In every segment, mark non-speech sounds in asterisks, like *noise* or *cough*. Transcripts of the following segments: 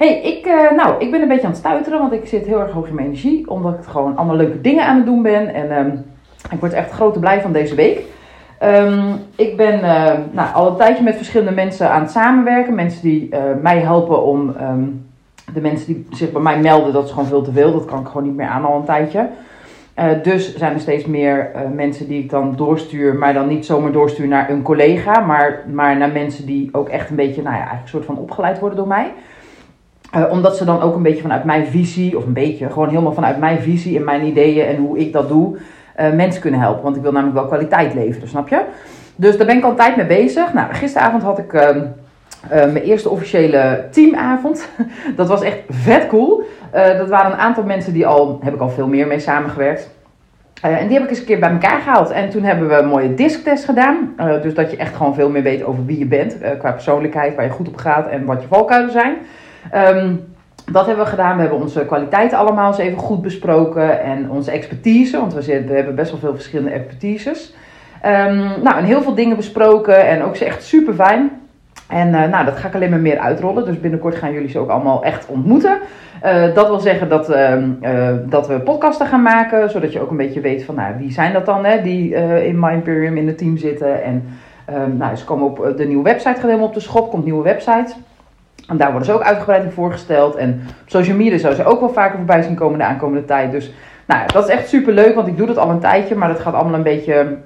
Hey, ik, uh, nou, ik ben een beetje aan het stuiteren, want ik zit heel erg hoog in mijn energie. Omdat ik gewoon allemaal leuke dingen aan het doen ben. En um, ik word echt grote blij van deze week. Um, ik ben uh, nou, al een tijdje met verschillende mensen aan het samenwerken. Mensen die uh, mij helpen om um, de mensen die zich bij mij melden, dat is gewoon veel te veel. Dat kan ik gewoon niet meer aan al een tijdje. Dus zijn er steeds meer mensen die ik dan doorstuur, maar dan niet zomaar doorstuur naar een collega, maar, maar naar mensen die ook echt een beetje, nou ja, eigenlijk een soort van opgeleid worden door mij. Uh, omdat ze dan ook een beetje vanuit mijn visie, of een beetje, gewoon helemaal vanuit mijn visie en mijn ideeën en hoe ik dat doe, mensen kunnen helpen. Want ik wil namelijk wel kwaliteit leveren, snap je? Dus daar ben ik al tijd mee bezig. Nou, gisteravond had ik ehm, mijn eerste officiële teamavond. *laughs* dat was echt vet cool. Dat waren een aantal mensen die al, heb ik al veel meer mee samengewerkt. En die heb ik eens een keer bij elkaar gehaald. En toen hebben we een mooie disktest gedaan. Dus dat je echt gewoon veel meer weet over wie je bent. qua persoonlijkheid, waar je goed op gaat en wat je valkuilen zijn. Dat hebben we gedaan. We hebben onze kwaliteiten allemaal eens even goed besproken. En onze expertise, want we, hebben best wel veel verschillende expertises. Um, nou, en heel veel dingen besproken. En ook ze echt super fijn. En uh, nou, dat ga ik alleen maar meer uitrollen. Dus binnenkort gaan jullie ze ook allemaal echt ontmoeten. Uh, dat wil zeggen dat, uh, dat we podcasten gaan maken. Zodat je ook een beetje weet van nou, wie zijn dat dan hè, die in My Imperium in het team zitten. En nou, ze komen op de nieuwe website, helemaal op de schop. Komt nieuwe website. En daar worden ze ook uitgebreid in voorgesteld. En op social media zou ze ook wel vaker voorbij zien komen de aankomende tijd. Dus nou, dat is echt super leuk, want ik doe dat al een tijdje. Maar dat gaat allemaal een beetje,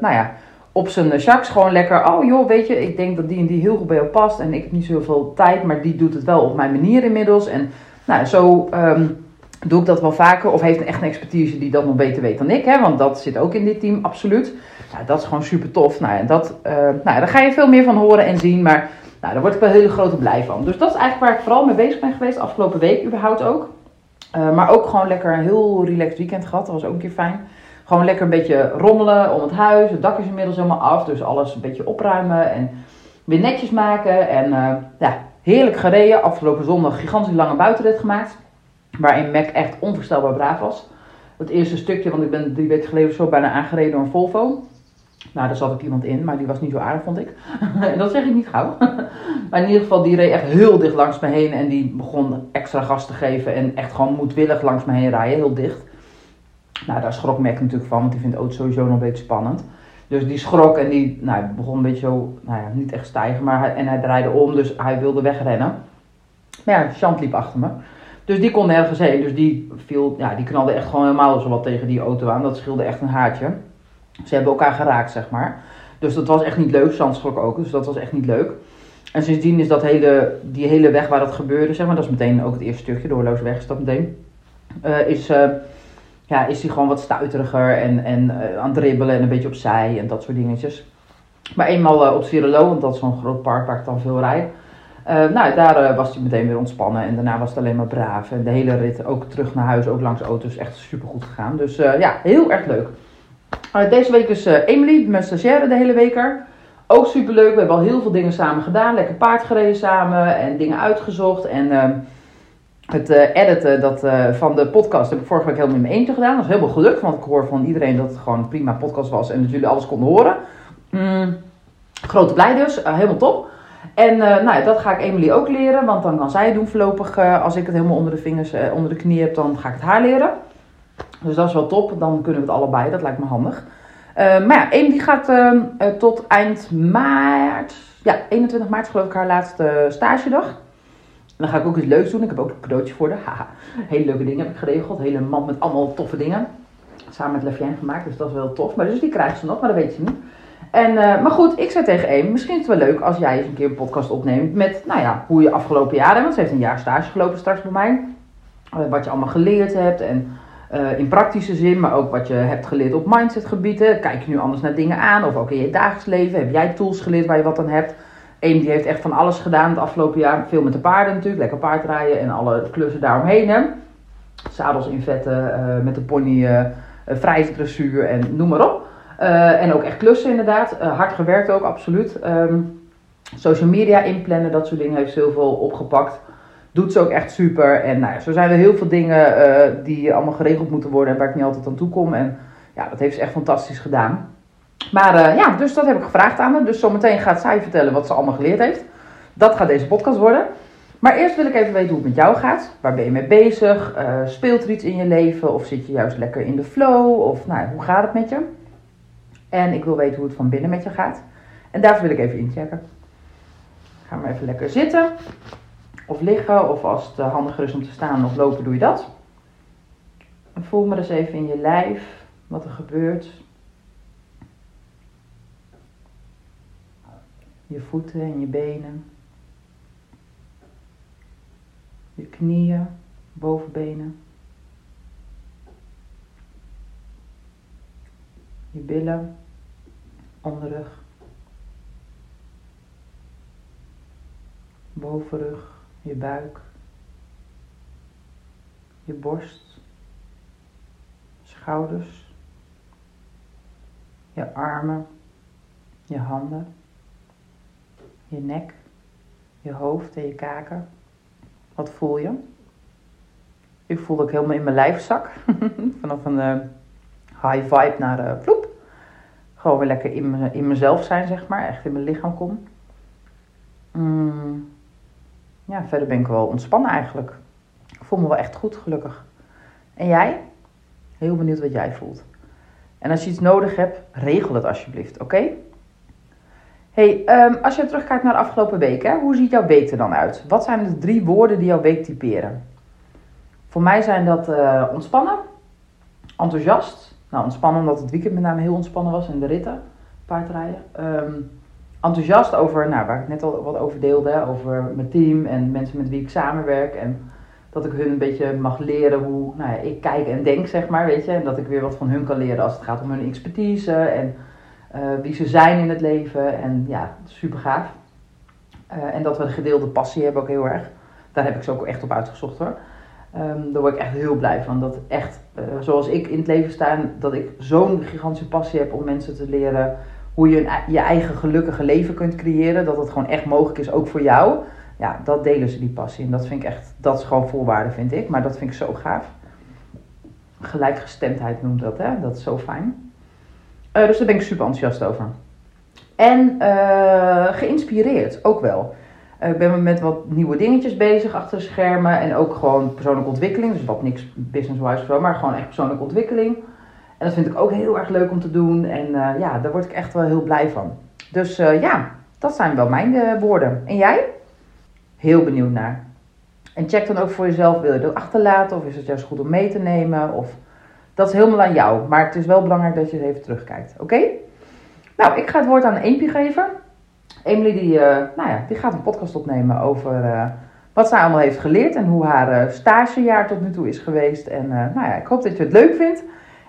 nou ja op zijn Jacques gewoon lekker. Oh joh, weet je, ik denk dat die en die heel goed bij jou past. En ik heb niet zoveel tijd, maar die doet het wel op mijn manier inmiddels. En nou, zo um, doe ik dat wel vaker. Of heeft een echt een expertise die dat nog beter weet dan ik. Hè? Want dat zit ook in dit team, absoluut. Nou, dat is gewoon super tof. Nou, en dat, uh, nou, daar ga je veel meer van horen en zien. Maar nou, daar word ik wel hele grote blij van. Dus dat is eigenlijk waar ik vooral mee bezig ben geweest. Afgelopen week überhaupt ook. Uh, maar ook gewoon lekker een heel relaxed weekend gehad. Dat was ook een keer fijn. Gewoon lekker een beetje rommelen om het huis. Het dak is inmiddels helemaal af. Dus alles een beetje opruimen en weer netjes maken. En uh, ja, heerlijk gereden. Afgelopen zondag gigantisch lange buitenrit gemaakt. Waarin Mac echt onvoorstelbaar braaf was. Het eerste stukje, want ik ben drie weken geleden zo bijna aangereden door een Volvo. Nou, daar zat ook iemand in, maar die was niet zo aardig, vond ik. *laughs* dat zeg ik niet gauw. *laughs* maar in ieder geval, die reed echt heel dicht langs me heen. En die begon extra gas te geven. En echt gewoon moedwillig langs me heen rijden, heel dicht. Nou, daar schrok Mac natuurlijk van, want die vindt auto sowieso nog een beetje spannend. Dus die schrok en die nou, begon een beetje zo, nou ja, niet echt stijgen, maar en hij draaide om, dus hij wilde wegrennen. Maar ja, Chant liep achter me. Dus die kon nergens heen, dus die viel, ja, die knalde echt gewoon helemaal zo wat tegen die auto aan. Dat scheelde echt een haartje. Ze hebben elkaar geraakt, zeg maar. Dus dat was echt niet leuk, Chant schrok ook, dus dat was echt niet leuk. En sindsdien is dat hele, die hele weg waar dat gebeurde, zeg maar, dat is meteen ook het eerste stukje, de horloge is dat meteen, uh, is... Uh, ja, is hij gewoon wat stuiteriger en, en uh, aan het dribbelen en een beetje opzij en dat soort dingetjes. Maar eenmaal op Cirelo, want dat is zo'n groot park waar ik dan veel rijd. Nou, daar was hij meteen weer ontspannen en daarna was het alleen maar braaf. En de hele rit ook terug naar huis, ook langs auto's, echt super goed gegaan. Dus ja, heel erg leuk. Deze week is Emily, mijn stagiaire, de hele week er. Ook super leuk. We hebben al heel veel dingen samen gedaan. Lekker paard gereden samen en dingen uitgezocht. En het uh, editen dat, van de podcast heb ik vorige week helemaal in mijn eentje gedaan. Dat is helemaal gelukt, want ik hoor van iedereen dat het gewoon een prima podcast was en dat jullie alles konden horen. Mm, grote blij dus, helemaal top. En nou, dat ga ik Emily ook leren, want dan kan zij het doen voorlopig. als ik het helemaal onder de vingers, onder de knie heb, dan ga ik het haar leren. Dus dat is wel top, dan kunnen we het allebei, dat lijkt me handig. maar ja, Emily gaat ehm, tot eind maart, ja, 21 maart geloof ik haar laatste stagedag dan ga ik ook iets leuks doen. Ik heb ook een cadeautje voor haar. Haha. Hele leuke dingen heb ik geregeld. Hele mand met allemaal toffe dingen. Samen met Lefien gemaakt, dus dat is wel tof. Maar dus die krijgt ze nog, maar dat weet ze niet. En, uh, maar goed, ik zei tegen Amy, misschien is het wel leuk als jij eens een keer een podcast opneemt met, nou ja, hoe je afgelopen jaren, want ze heeft een jaar stage gelopen straks bij mij. Wat je allemaal geleerd hebt en uh, in praktische zin, maar ook wat je hebt geleerd op mindsetgebieden. Kijk je nu anders naar dingen aan of ook in je dagelijks leven? Heb jij tools geleerd waar je wat aan hebt? Eén die heeft echt van alles gedaan het afgelopen jaar. Veel met de paarden natuurlijk, lekker paardrijden en alle klussen daaromheen. Hè. Zadels invetten, uh, met de pony, uh, dressuur en noem maar op. en ook echt klussen inderdaad. hard gewerkt ook, absoluut. Um, social media inplannen, dat soort dingen heeft ze heel veel opgepakt. Doet ze ook echt super. En nou, zo zijn er heel veel dingen die allemaal geregeld moeten worden en waar ik niet altijd aan toe kom. En ja, dat heeft ze echt fantastisch gedaan. Maar uh, ja, dus dat heb ik gevraagd aan haar. Dus zometeen gaat zij vertellen wat ze allemaal geleerd heeft. Dat gaat deze podcast worden. Maar eerst wil ik even weten hoe het met jou gaat. Waar ben je mee bezig? Uh, speelt er iets in je leven? Of zit je juist lekker in de flow? Of nou, hoe gaat het met je? En ik wil weten hoe het van binnen met je gaat. En daarvoor wil ik even inchecken. Ga maar even lekker zitten. Of liggen. Of als het eh, handiger is om te staan of lopen, doe je dat. En voel maar eens even in je lijf wat er gebeurt. je voeten en je benen, je knieën, bovenbenen, je billen, onderrug, bovenrug, je buik, je borst, schouders, je armen, je handen je nek, je hoofd en je kaken. Wat voel je? Ik voel ook helemaal in mijn lijfzak. *laughs* Vanaf een uh, high vibe naar uh, vloep. Gewoon weer lekker in, in mezelf zijn, zeg maar. Echt in mijn lichaam kom. Mm. Ja, verder ben ik wel ontspannen eigenlijk. Ik voel me wel echt goed, gelukkig. En jij? Heel benieuwd wat jij voelt. En als je iets nodig hebt, regel het alsjeblieft, oké? Hey, um, als je terugkijkt naar de afgelopen week, hè, hoe ziet jouw week er dan uit? Wat zijn de drie woorden die jouw week typeren? Voor mij zijn dat uh, ontspannen, enthousiast. Nou, ontspannen omdat het weekend met name heel ontspannen was en de ritten, paardrijden. Um, enthousiast over, nou, waar ik net al wat over deelde, over mijn team en mensen met wie ik samenwerk. En dat ik hun een beetje mag leren hoe nou ja, ik kijk en denk, zeg maar, weet je. En dat ik weer wat van hun kan leren als het gaat om hun expertise en uh, wie ze zijn in het leven. En ja, super gaaf. Uh, en dat we een gedeelde passie hebben ook heel erg. Daar heb ik ze ook echt op uitgezocht hoor. Um, daar word ik echt heel blij van. Dat echt, uh, zoals ik in het leven sta, dat ik zo'n gigantische passie heb om mensen te leren hoe je je eigen gelukkige leven kunt creëren. Dat het gewoon echt mogelijk is, ook voor jou. Ja, dat delen ze die passie. En dat vind ik echt, dat is gewoon voorwaarde, vind ik. Maar dat vind ik zo gaaf. Gelijkgestemdheid noemt dat, hè. Dat is zo fijn. Uh, dus daar ben ik super enthousiast over. En uh, geïnspireerd ook wel. Uh, ik ben met wat nieuwe dingetjes bezig achter de schermen. En ook gewoon persoonlijke ontwikkeling. Dus wat niks business-wise zo, maar gewoon echt persoonlijke ontwikkeling. En dat vind ik ook heel erg leuk om te doen. En ja, daar word ik echt wel heel blij van. Dus ja, dat zijn wel mijn woorden. En jij? Heel benieuwd naar. En check dan ook voor jezelf, wil je dat achterlaten? Of is het juist goed om mee te nemen? Of dat is helemaal aan jou. Maar het is wel belangrijk dat je even terugkijkt. Oké? Nou, ik ga het woord aan Eempje geven. Emily die, nou ja, die gaat een podcast opnemen over wat zij allemaal heeft geleerd. En hoe haar stagejaar tot nu toe is geweest. En nou ja, ik hoop dat je het leuk vindt.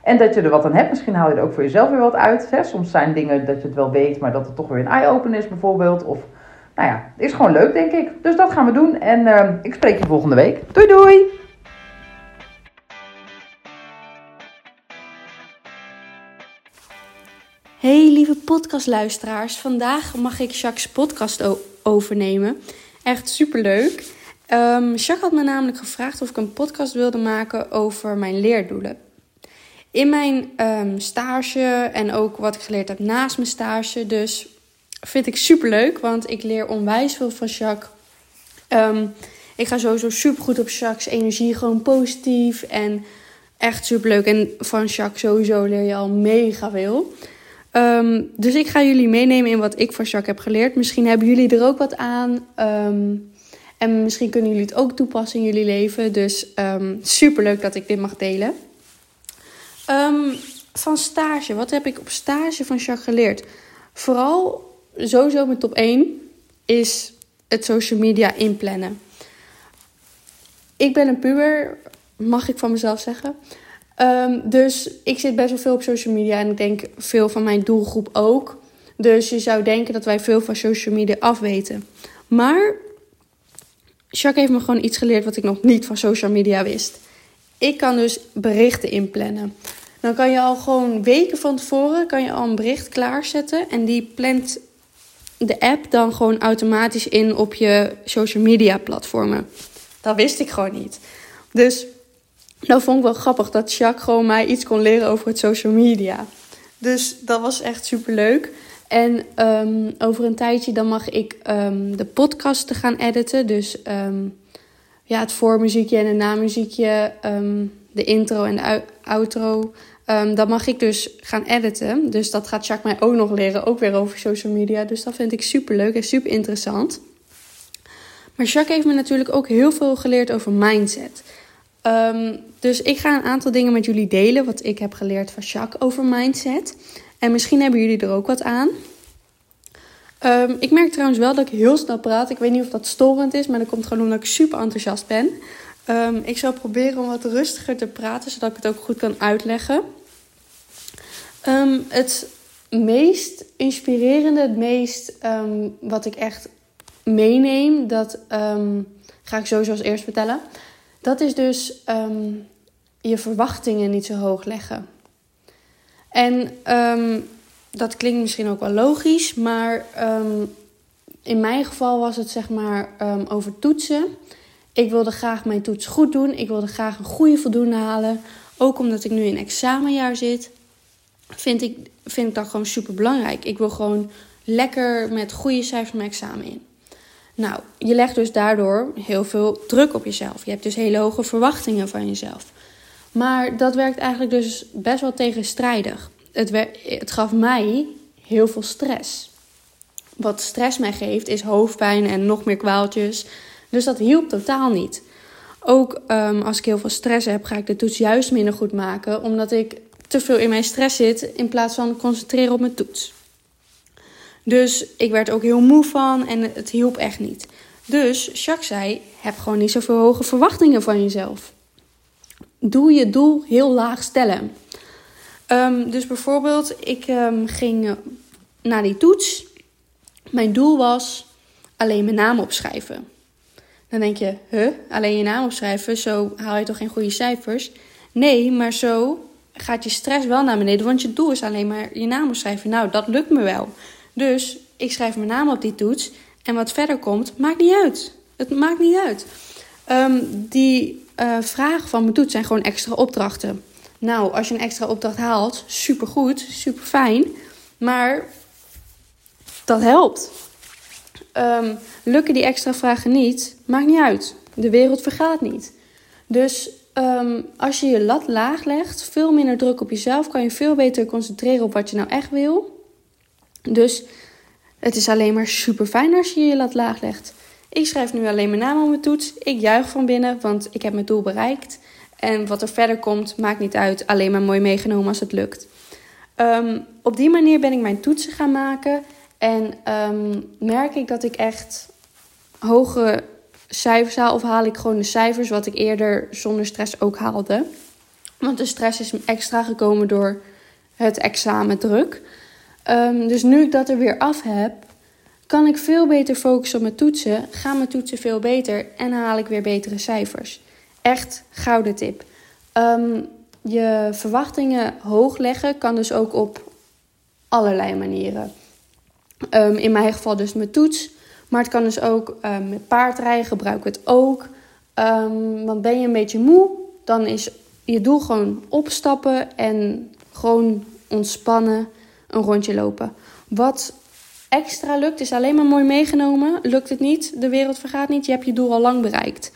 En dat je er wat aan hebt. Misschien haal je er ook voor jezelf weer wat uit. Hè? Soms zijn dingen dat je het wel weet, maar dat het toch weer een eye-open is bijvoorbeeld. Of, nou ja, is gewoon leuk denk ik. Dus dat gaan we doen. En ik spreek je volgende week. Doei doei! Hey lieve podcastluisteraars, vandaag mag ik Jacques' podcast overnemen. Echt superleuk. Um, Jacques had me namelijk gevraagd of ik een podcast wilde maken over mijn leerdoelen. In mijn um, stage en ook wat ik geleerd heb naast mijn stage. Dus vind ik superleuk, want ik leer onwijs veel van Jacques. Um, ik ga sowieso super goed op Jacques' energie, gewoon positief en echt superleuk. En van Jacques sowieso leer je al mega veel. Um, dus ik ga jullie meenemen in wat ik van Jacques heb geleerd. Misschien hebben jullie er ook wat aan. En misschien kunnen jullie het ook toepassen in jullie leven. Dus um, ehm, super leuk dat ik dit mag delen. Van stage. Wat heb ik op stage van Jacques geleerd? Vooral sowieso met top 1 is het social media inplannen. Ik ben een puber, mag ik van mezelf zeggen. Um, dus ik zit best wel veel op social media en ik denk veel van mijn doelgroep ook. Dus je zou denken dat wij veel van social media afweten. Maar Jacques heeft me gewoon iets geleerd wat ik nog niet van social media wist. Ik kan dus berichten inplannen. Dan kan je al gewoon weken van tevoren kan je al een bericht klaarzetten. En die plant de app dan gewoon automatisch in op je social media platformen. Dat wist ik gewoon niet. Dus dat vond ik wel grappig dat Jacques gewoon mij iets kon leren over het social media. Dus dat was echt super leuk. En um, over een tijdje dan mag ik um, de podcast gaan editen. Dus um, ja, het voormuziekje en het namuziekje, de intro en de outro. Um, dat mag ik dus gaan editen. Dus dat gaat Jacques mij ook nog leren, ook weer over social media. Dus dat vind ik super leuk en super interessant. Maar Jacques heeft me natuurlijk ook heel veel geleerd over mindset. Um, dus ik ga een aantal dingen met jullie delen wat ik heb geleerd van Jacques over mindset. En misschien hebben jullie er ook wat aan. Um, ik merk trouwens wel dat ik heel snel praat. Ik weet niet of dat storend is, maar dat komt gewoon omdat ik super enthousiast ben. Um, ik zal proberen om wat rustiger te praten, zodat ik het ook goed kan uitleggen. Um, het meest inspirerende, het meest wat ik echt meeneem, dat ga ik sowieso als eerst vertellen. Dat is dus je verwachtingen niet zo hoog leggen. En dat klinkt misschien ook wel logisch, maar in mijn geval was het zeg maar over toetsen. Ik wilde graag mijn toets goed doen. Ik wilde graag een goede voldoende halen. Ook omdat ik nu in examenjaar zit, vind ik, vind ik dat gewoon super belangrijk. Ik wil gewoon lekker met goede cijfers mijn examen in. Nou, je legt dus daardoor heel veel druk op jezelf. Je hebt dus hele hoge verwachtingen van jezelf. Maar dat werkt eigenlijk dus best wel tegenstrijdig. Het, het gaf mij heel veel stress. Wat stress mij geeft is hoofdpijn en nog meer kwaaltjes. Dus dat hielp totaal niet. Ook um, als ik heel veel stress heb, ga ik de toets juist minder goed maken, omdat ik te veel in mijn stress zit in plaats van concentreren op mijn toets. Dus ik werd ook heel moe van en het hielp echt niet. Dus Jacques zei: heb gewoon niet zoveel hoge verwachtingen van jezelf. Doe je doel heel laag stellen. Um, dus bijvoorbeeld, ik um, ging naar die toets. Mijn doel was alleen mijn naam opschrijven. Dan denk je, huh, alleen je naam opschrijven, zo haal je toch geen goede cijfers? Nee, maar zo gaat je stress wel naar beneden, want je doel is alleen maar je naam opschrijven. Nou, dat lukt me wel. Dus ik schrijf mijn naam op die toets en wat verder komt, maakt niet uit. Het maakt niet uit. Um, die uh, vragen van mijn toets zijn gewoon extra opdrachten. Nou, als je een extra opdracht haalt, supergoed, super fijn. Maar dat helpt. Um, lukken die extra vragen niet, maakt niet uit. De wereld vergaat niet. Dus um, als je je lat laag legt, veel minder druk op jezelf, kan je veel beter concentreren op wat je nou echt wil. Dus het is alleen maar super fijn als je je lat laag legt. Ik schrijf nu alleen mijn naam op mijn toets. Ik juich van binnen, want ik heb mijn doel bereikt. En wat er verder komt, maakt niet uit. Alleen maar mooi meegenomen als het lukt. Um, op die manier ben ik mijn toetsen gaan maken. En um, merk ik dat ik echt hoge cijfers haal, of haal ik gewoon de cijfers wat ik eerder zonder stress ook haalde. Want de stress is extra gekomen door het examendruk. Um, dus nu ik dat er weer af heb, kan ik veel beter focussen op mijn toetsen. Gaan mijn toetsen veel beter en haal ik weer betere cijfers. Echt gouden tip. Um, je verwachtingen hoog leggen kan dus ook op allerlei manieren. Um, in mijn geval dus mijn toets. Maar het kan dus ook um, met paardrijden gebruik ik het ook. Want ben je een beetje moe, dan is je doel gewoon opstappen en gewoon ontspannen een rondje lopen. Wat extra lukt, is alleen maar mooi meegenomen. Lukt het niet, de wereld vergaat niet, je hebt je doel al lang bereikt.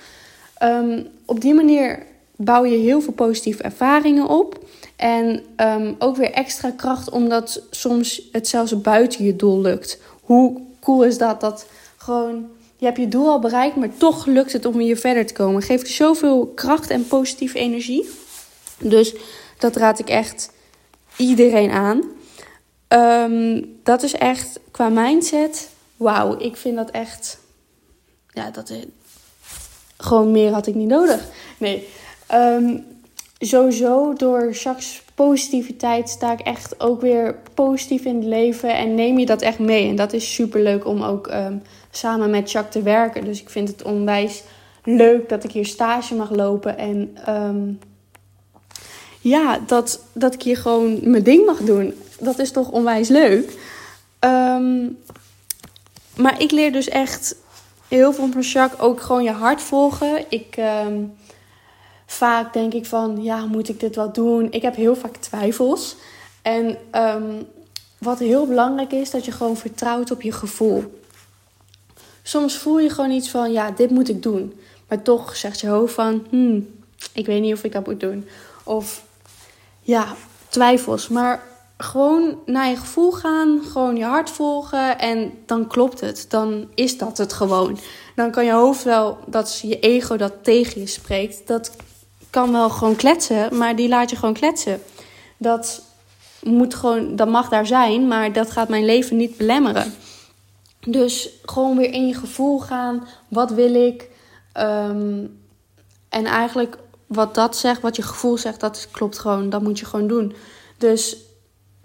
Um, op die manier bouw je heel veel positieve ervaringen op. En um, ook weer extra kracht, omdat soms het zelfs buiten je doel lukt. Hoe cool is dat? Dat gewoon, je hebt je doel al bereikt, maar toch lukt het om hier verder te komen. Geeft zoveel kracht en positieve energie. Dus dat raad ik echt iedereen aan. Um, dat is echt qua mindset. Wauw, ik vind dat echt. Ja, dat. Gewoon meer had ik niet nodig. Nee. Um, sowieso door Jacques' positiviteit sta ik echt ook weer positief in het leven. En neem je dat echt mee. En dat is super leuk om ook ehm, samen met Jacques te werken. Dus ik vind het onwijs leuk dat ik hier stage mag lopen. En ehm, ja, dat, dat ik hier gewoon mijn ding mag doen. Dat is toch onwijs leuk. Maar ik leer dus echt heel veel van Jacques. Ook gewoon je hart volgen. Ik vaak denk ik van, ja, moet ik dit wel doen? Ik heb heel vaak twijfels. En ehm, wat heel belangrijk is, dat je gewoon vertrouwt op je gevoel. Soms voel je gewoon iets van, ja, dit moet ik doen. Maar toch zegt je hoofd van, hmm, ik weet niet of ik dat moet doen. Of ja, twijfels. Maar gewoon naar je gevoel gaan, gewoon je hart volgen en dan klopt het. Dan is dat het gewoon. Dan kan je hoofd wel, dat is je ego dat tegen je spreekt, dat kan wel gewoon kletsen, maar die laat je gewoon kletsen. Dat, moet gewoon, dat mag daar zijn, maar dat gaat mijn leven niet belemmeren. Dus gewoon weer in je gevoel gaan. Wat wil ik? Ehm, en eigenlijk wat dat zegt, wat je gevoel zegt, dat klopt gewoon. Dat moet je gewoon doen. Dus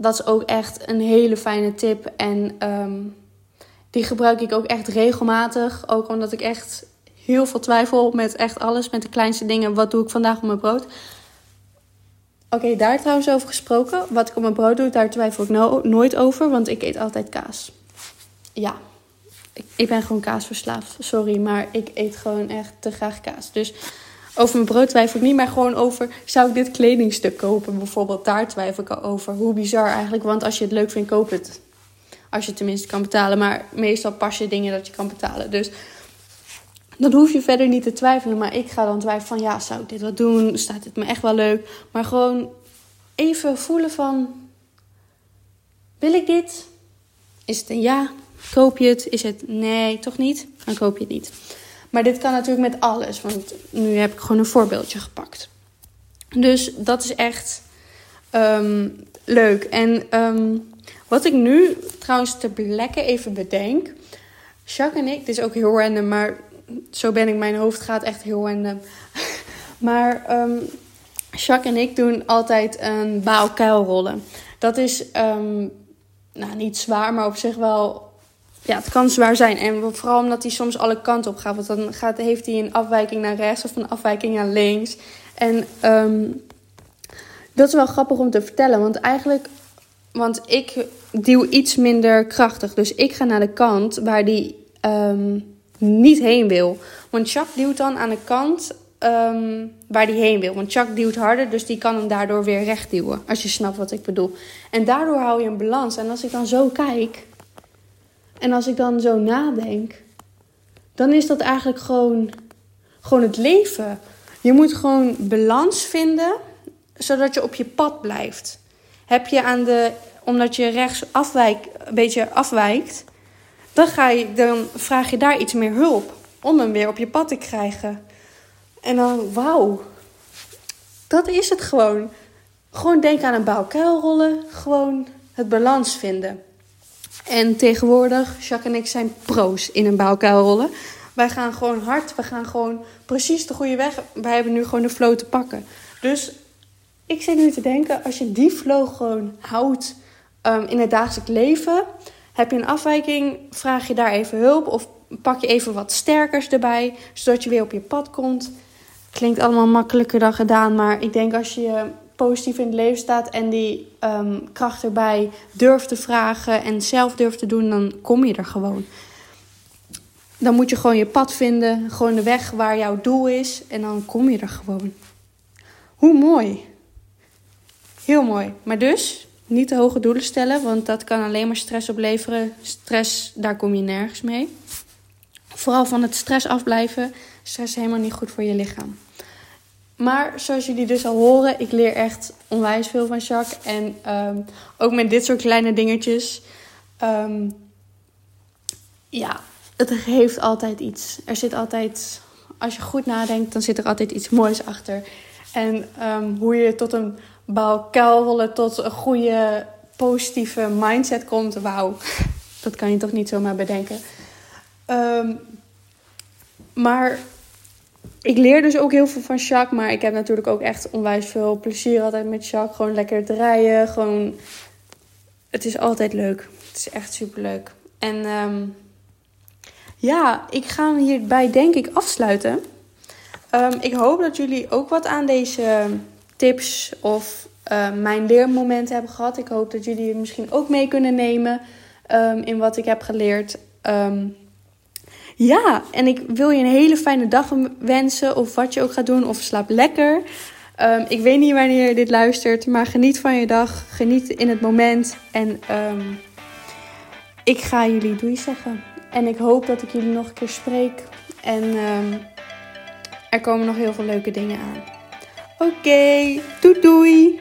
dat is ook echt een hele fijne tip. En ehm, die gebruik ik ook echt regelmatig. Ook omdat ik echt heel veel twijfel met echt alles, met de kleinste dingen. Wat doe ik vandaag op mijn brood? Oké, daar trouwens over gesproken. Wat ik op mijn brood doe, daar twijfel ik no nooit over, want ik eet altijd kaas. Ja, ik, ik ben gewoon kaasverslaafd. Sorry, maar ik eet gewoon echt te graag kaas. Dus over mijn brood twijfel ik niet, maar gewoon over... zou ik dit kledingstuk kopen bijvoorbeeld? Daar twijfel ik over. Hoe bizar eigenlijk, want als je het leuk vindt, koop het. Als je het tenminste kan betalen. Maar meestal pas je dingen dat je kan betalen. Dus dan hoef je verder niet te twijfelen. Maar ik ga dan twijfelen van, ja, zou ik dit wel doen? Staat dit me echt wel leuk? Maar gewoon even voelen van, wil ik dit? Is het een ja? Koop je het? Is het nee, toch niet? Dan koop je het niet. Maar dit kan natuurlijk met alles, want nu heb ik gewoon een voorbeeldje gepakt. Dus dat is echt ehm, leuk. En ehm, wat ik nu trouwens te plekke even bedenk. Jacques en ik, dit is ook heel random, maar zo ben ik, mijn hoofd gaat echt heel random. *laughs* maar um, Jacques en ik doen altijd een baalkuilrollen. Dat is nou, niet zwaar, maar op zich wel. Ja, het kan zwaar zijn. En vooral omdat hij soms alle kanten op gaat. Want dan gaat, heeft hij een afwijking naar rechts of een afwijking naar links. En um, dat is wel grappig om te vertellen. Want eigenlijk. Want ik duw iets minder krachtig. Dus ik ga naar de kant waar die. Um, niet heen wil. Want Chuck duwt dan aan de kant ehm, waar hij heen wil. Want Chuck duwt harder, dus die kan hem daardoor weer recht duwen. Als je snapt wat ik bedoel. En daardoor hou je een balans. En als ik dan zo kijk. En als ik dan zo nadenk. Dan is dat eigenlijk gewoon, gewoon het leven. Je moet gewoon balans vinden. Zodat je op je pad blijft. Heb je aan de. Omdat je rechts afwijkt, een beetje afwijkt dan, ga je, dan vraag je daar iets meer hulp om hem weer op je pad te krijgen. En dan, wauw, dat is het gewoon. Gewoon denk aan een bouwkuilrollen, gewoon het balans vinden. En tegenwoordig, Jacques en ik zijn pro's in een bouwkuilrollen. Wij gaan gewoon hard, we gaan gewoon precies de goede weg. Wij hebben nu gewoon de flow te pakken. Dus ik zit nu te denken, als je die flow gewoon houdt um, in het dagelijks leven, heb je een afwijking, vraag je daar even hulp of pak je even wat sterkers erbij, zodat je weer op je pad komt. Klinkt allemaal makkelijker dan gedaan, maar ik denk als je positief in het leven staat en die ehm, kracht erbij durft te vragen en zelf durft te doen, dan kom je er gewoon. Dan moet je gewoon je pad vinden, gewoon de weg waar jouw doel is en dan kom je er gewoon. Hoe mooi. Heel mooi. Maar dus, niet te hoge doelen stellen, want dat kan alleen maar stress opleveren. Stress, daar kom je nergens mee. Vooral van het stress afblijven. Stress is helemaal niet goed voor je lichaam. Maar zoals jullie dus al horen, ik leer echt onwijs veel van Jacques. En um, ook met dit soort kleine dingetjes. Um, ja, het heeft altijd iets. Er zit altijd, als je goed nadenkt, dan zit er altijd iets moois achter. En um, hoe je tot een bouwkuilrollen tot een goede positieve mindset komt. Wauw, *laughs* dat kan je toch niet zomaar bedenken. Maar ik leer dus ook heel veel van Jacques. Maar ik heb natuurlijk ook echt onwijs veel plezier altijd met Jacques. Gewoon lekker rijden. Gewoon... Het is altijd leuk. Het is echt super leuk. En ehm, ja, ik ga hierbij denk ik afsluiten. Ehm, ik hoop dat jullie ook wat aan deze tips of uh, mijn leermomenten hebben gehad. Ik hoop dat jullie het misschien ook mee kunnen nemen um, in wat ik heb geleerd. Ja, en ik wil je een hele fijne dag wensen. Of wat je ook gaat doen. Of slaap lekker. Um, ik weet niet wanneer je dit luistert. Maar geniet van je dag. Geniet in het moment. En ik ga jullie doei zeggen. En ik hoop dat ik jullie nog een keer spreek. En er komen nog heel veel leuke dingen aan. Oké, doei doei!